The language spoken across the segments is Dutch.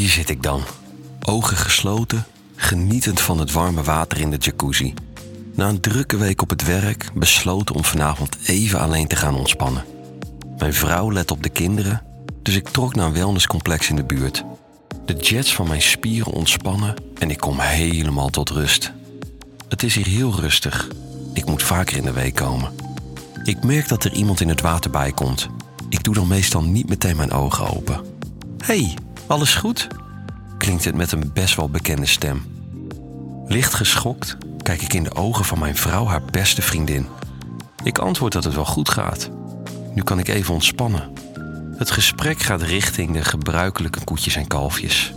Hier zit ik dan, ogen gesloten, genietend van het warme water in de jacuzzi. Na een drukke week op het werk besloten om vanavond even alleen te gaan ontspannen. Mijn vrouw let op de kinderen, dus ik trok naar een wellnesscomplex in de buurt. De jets van mijn spieren ontspannen en ik kom helemaal tot rust. Het is hier heel rustig. Ik moet vaker in de week komen. Ik merk dat er iemand in het water bij komt. Ik doe dan meestal niet meteen mijn ogen open. hey, alles goed? klinkt het met een best wel bekende stem. Licht geschokt kijk ik in de ogen van mijn vrouw, haar beste vriendin. Ik antwoord dat het wel goed gaat. Nu kan ik even ontspannen. Het gesprek gaat richting de gebruikelijke koetjes en kalfjes.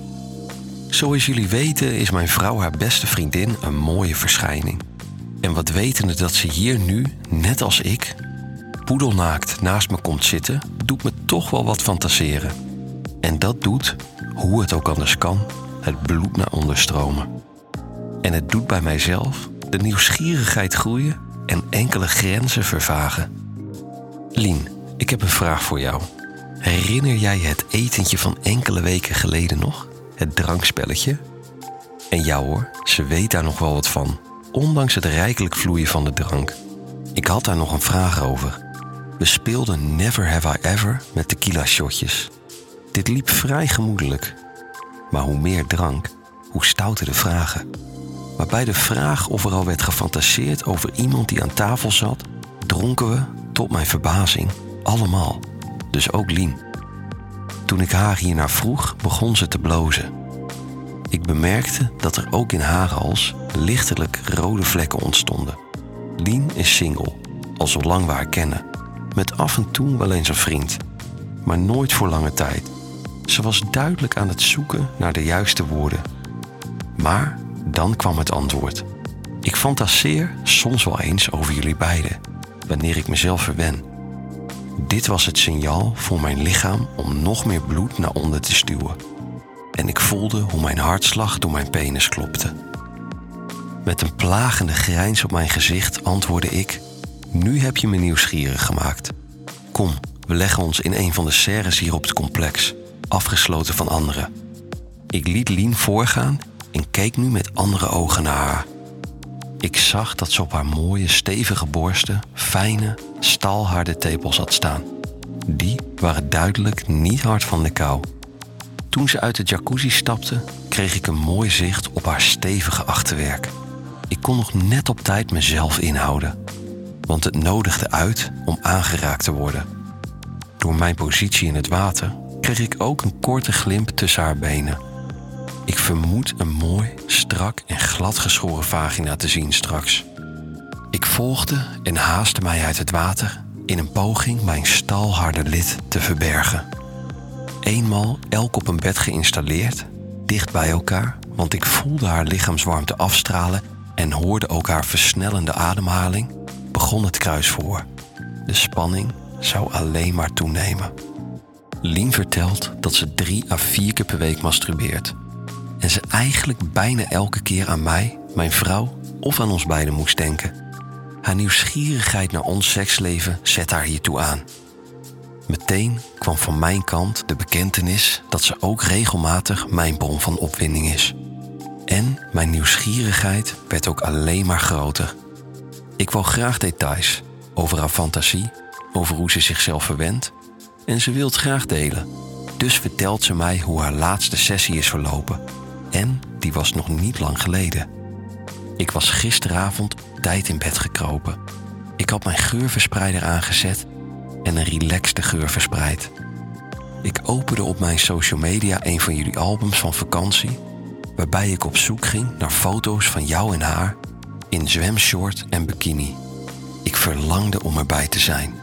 Zoals jullie weten is mijn vrouw haar beste vriendin een mooie verschijning. En wat wetende dat ze hier nu, net als ik, poedelnaakt naast me komt zitten, doet me toch wel wat fantaseren. En dat doet, hoe het ook anders kan, het bloed naar onderstromen. En het doet bij mijzelf de nieuwsgierigheid groeien en enkele grenzen vervagen. Lien, ik heb een vraag voor jou. Herinner jij het etentje van enkele weken geleden nog? Het drankspelletje? En ja hoor, ze weet daar nog wel wat van, ondanks het rijkelijk vloeien van de drank. Ik had daar nog een vraag over. We speelden Never Have I Ever met tequila shotjes. Dit liep vrij gemoedelijk. Maar hoe meer drank, hoe stouter de vragen. Maar bij de vraag of er al werd gefantaseerd over iemand die aan tafel zat, dronken we, tot mijn verbazing, allemaal. Dus ook Lien. Toen ik haar hiernaar vroeg, begon ze te blozen. Ik bemerkte dat er ook in haar hals lichtelijk rode vlekken ontstonden. Lien is single, al zolang we haar kennen. Met af en toe wel eens een vriend, maar nooit voor lange tijd. Ze was duidelijk aan het zoeken naar de juiste woorden. Maar dan kwam het antwoord. Ik fantaseer soms wel eens over jullie beiden, wanneer ik mezelf verwen. Dit was het signaal voor mijn lichaam om nog meer bloed naar onder te stuwen. En ik voelde hoe mijn hartslag door mijn penis klopte. Met een plagende grijns op mijn gezicht antwoordde ik: Nu heb je me nieuwsgierig gemaakt. Kom, we leggen ons in een van de serres hier op het complex, afgesloten van anderen. Ik liet Lien voorgaan en keek nu met andere ogen naar haar. Ik zag dat ze op haar mooie, stevige borsten fijne, staalharde tepels had staan. Die waren duidelijk niet hard van de kou. Toen ze uit de jacuzzi stapte, kreeg ik een mooi zicht op haar stevige achterwerk. Ik kon nog net op tijd mezelf inhouden, want het nodigde uit om aangeraakt te worden. Door mijn positie in het water kreeg ik ook een korte glimp tussen haar benen. Ik vermoed een mooi, strak en gladgeschoren vagina te zien straks. Ik volgde en haastte mij uit het water in een poging mijn stalharde lid te verbergen. Eenmaal elk op een bed geïnstalleerd, dicht bij elkaar, want ik voelde haar lichaamswarmte afstralen en hoorde ook haar versnellende ademhaling, begon het kruisvoor. De spanning zou alleen maar toenemen. Lien vertelt dat ze drie à vier keer per week masturbeert en ze eigenlijk bijna elke keer aan mij, mijn vrouw of aan ons beiden moest denken. Haar nieuwsgierigheid naar ons seksleven zet haar hiertoe aan. Meteen kwam van mijn kant de bekentenis dat ze ook regelmatig mijn bron van opwinding is. En mijn nieuwsgierigheid werd ook alleen maar groter. Ik wil graag details over haar fantasie, over hoe ze zichzelf verwendt en ze wil het graag delen. Dus vertelt ze mij hoe haar laatste sessie is verlopen en die was nog niet lang geleden. Ik was gisteravond tijd in bed gekropen. Ik had mijn geurverspreider aangezet en een relaxte geur verspreid. Ik opende op mijn social media een van jullie albums van vakantie, waarbij ik op zoek ging naar foto's van jou en haar in zwemshort en bikini. Ik verlangde om erbij te zijn.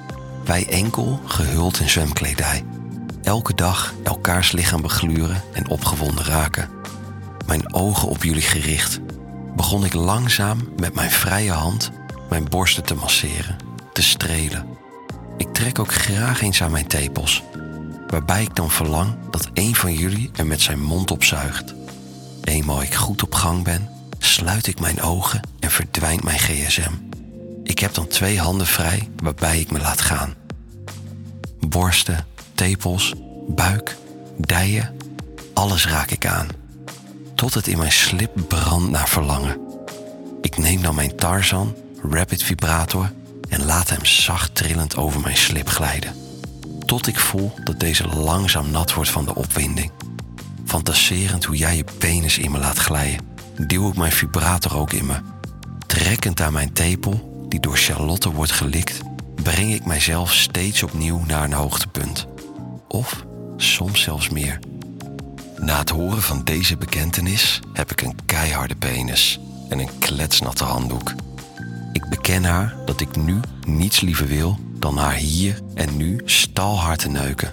Wij enkel gehuld in zwemkledij. Elke dag elkaars lichaam begluren en opgewonden raken mijn ogen op jullie gericht, begon ik langzaam met mijn vrije hand mijn borsten te masseren, te strelen. Ik trek ook graag eens aan mijn tepels, waarbij ik dan verlang dat een van jullie er met zijn mond op zuigt. Eenmaal ik goed op gang ben, sluit ik mijn ogen en verdwijnt mijn gsm. Ik heb dan twee handen vrij waarbij ik me laat gaan. Borsten, tepels, buik, dijen Alles raak ik aan. Tot het in mijn slip brandt naar verlangen. Ik neem dan mijn Tarzan, Rapid Vibrator en laat hem zacht trillend over mijn slip glijden. Tot ik voel dat deze langzaam nat wordt van de opwinding. Fantaserend hoe jij je penis in me laat glijden, duw ik mijn vibrator ook in me. Trekkend aan mijn tepel, die door Charlotte wordt gelikt, breng ik mijzelf steeds opnieuw naar een hoogtepunt. Of soms zelfs meer. Na het horen van deze bekentenis heb ik een keiharde penis en een kletsnatte handdoek. Ik beken haar dat ik nu niets liever wil dan haar hier en nu stalhard te neuken.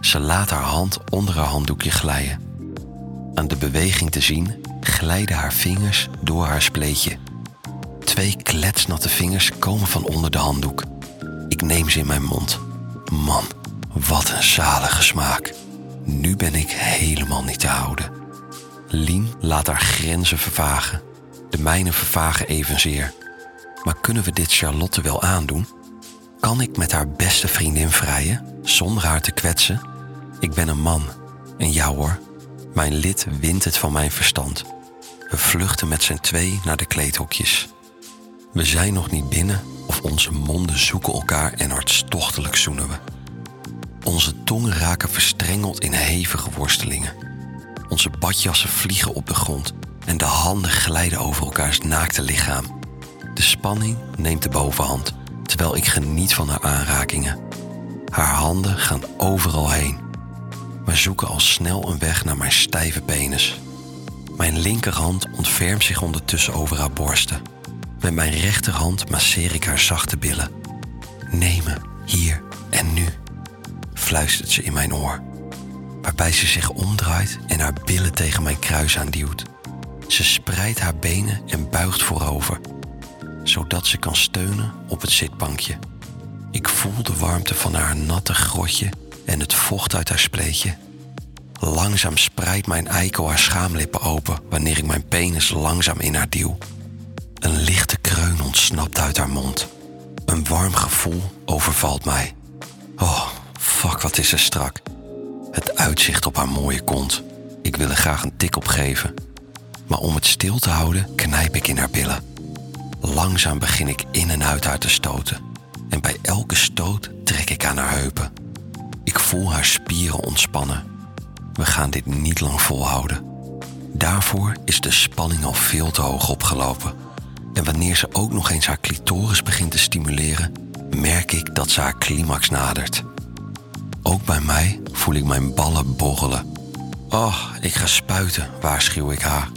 Ze laat haar hand onder haar handdoekje glijden. Aan de beweging te zien glijden haar vingers door haar spleetje. Twee kletsnatte vingers komen van onder de handdoek. Ik neem ze in mijn mond. Man, wat een zalige smaak. Nu ben ik helemaal niet te houden. Lien laat haar grenzen vervagen. De mijne vervagen evenzeer. Maar kunnen we dit Charlotte wel aandoen? Kan ik met haar beste vriendin vrijen, zonder haar te kwetsen? Ik ben een man. En jou hoor, mijn lid wint het van mijn verstand. We vluchten met z'n twee naar de kleedhokjes. We zijn nog niet binnen of onze monden zoeken elkaar en hartstochtelijk zoenen we. Onze tongen raken verstrengeld in hevige worstelingen. Onze badjassen vliegen op de grond en de handen glijden over elkaars naakte lichaam. De spanning neemt de bovenhand, terwijl ik geniet van haar aanrakingen. Haar handen gaan overal heen, maar zoeken al snel een weg naar mijn stijve penis. Mijn linkerhand ontfermt zich ondertussen over haar borsten. Met mijn rechterhand masseer ik haar zachte billen. Neem me, hier en nu, fluistert ze in mijn oor, waarbij ze zich omdraait en haar billen tegen mijn kruis aanduwt. Ze spreidt haar benen en buigt voorover, zodat ze kan steunen op het zitbankje. Ik voel de warmte van haar natte grotje en het vocht uit haar spleetje. Langzaam spreidt mijn eikel haar schaamlippen open wanneer ik mijn penis langzaam in haar duw. Een lichte ontsnapt uit haar mond. Een warm gevoel overvalt mij. Oh, fuck, wat is ze strak. Het uitzicht op haar mooie kont. Ik wil er graag een tik op geven. Maar om het stil te houden, knijp ik in haar billen. Langzaam begin ik in en uit haar te stoten. En bij elke stoot trek ik aan haar heupen. Ik voel haar spieren ontspannen. We gaan dit niet lang volhouden. Daarvoor is de spanning al veel te hoog opgelopen. En wanneer ze ook nog eens haar clitoris begint te stimuleren, merk ik dat ze haar climax nadert. Ook bij mij voel ik mijn ballen borrelen. Oh, ik ga spuiten, waarschuw ik haar.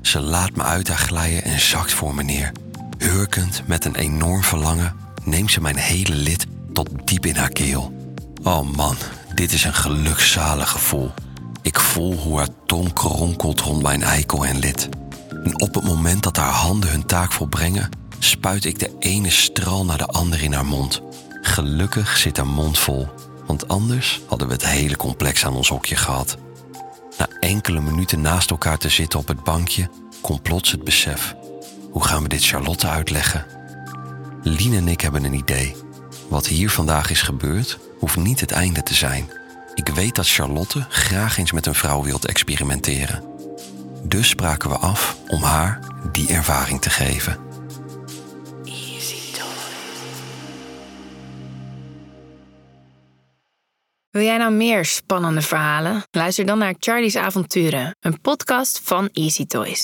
Ze laat me uit haar glijden en zakt voor me neer. Hurkend met een enorm verlangen neemt ze mijn hele lid tot diep in haar keel. Oh man, dit is een gelukzalig gevoel. Ik voel hoe haar tong kronkelt rond mijn eikel en lid. En op het moment dat haar handen hun taak volbrengen, spuit ik de ene stral naar de andere in haar mond. Gelukkig zit haar mond vol, want anders hadden we het hele complex aan ons hokje gehad. Na enkele minuten naast elkaar te zitten op het bankje, komt plots het besef. Hoe gaan we dit Charlotte uitleggen? Lien en ik hebben een idee. Wat hier vandaag is gebeurd, hoeft niet het einde te zijn. Ik weet dat Charlotte graag eens met een vrouw wilt experimenteren. Dus spraken we af om haar die ervaring te geven. Wil jij nou meer spannende verhalen? Luister dan naar Charlie's Avonturen, een podcast van Easy Toys.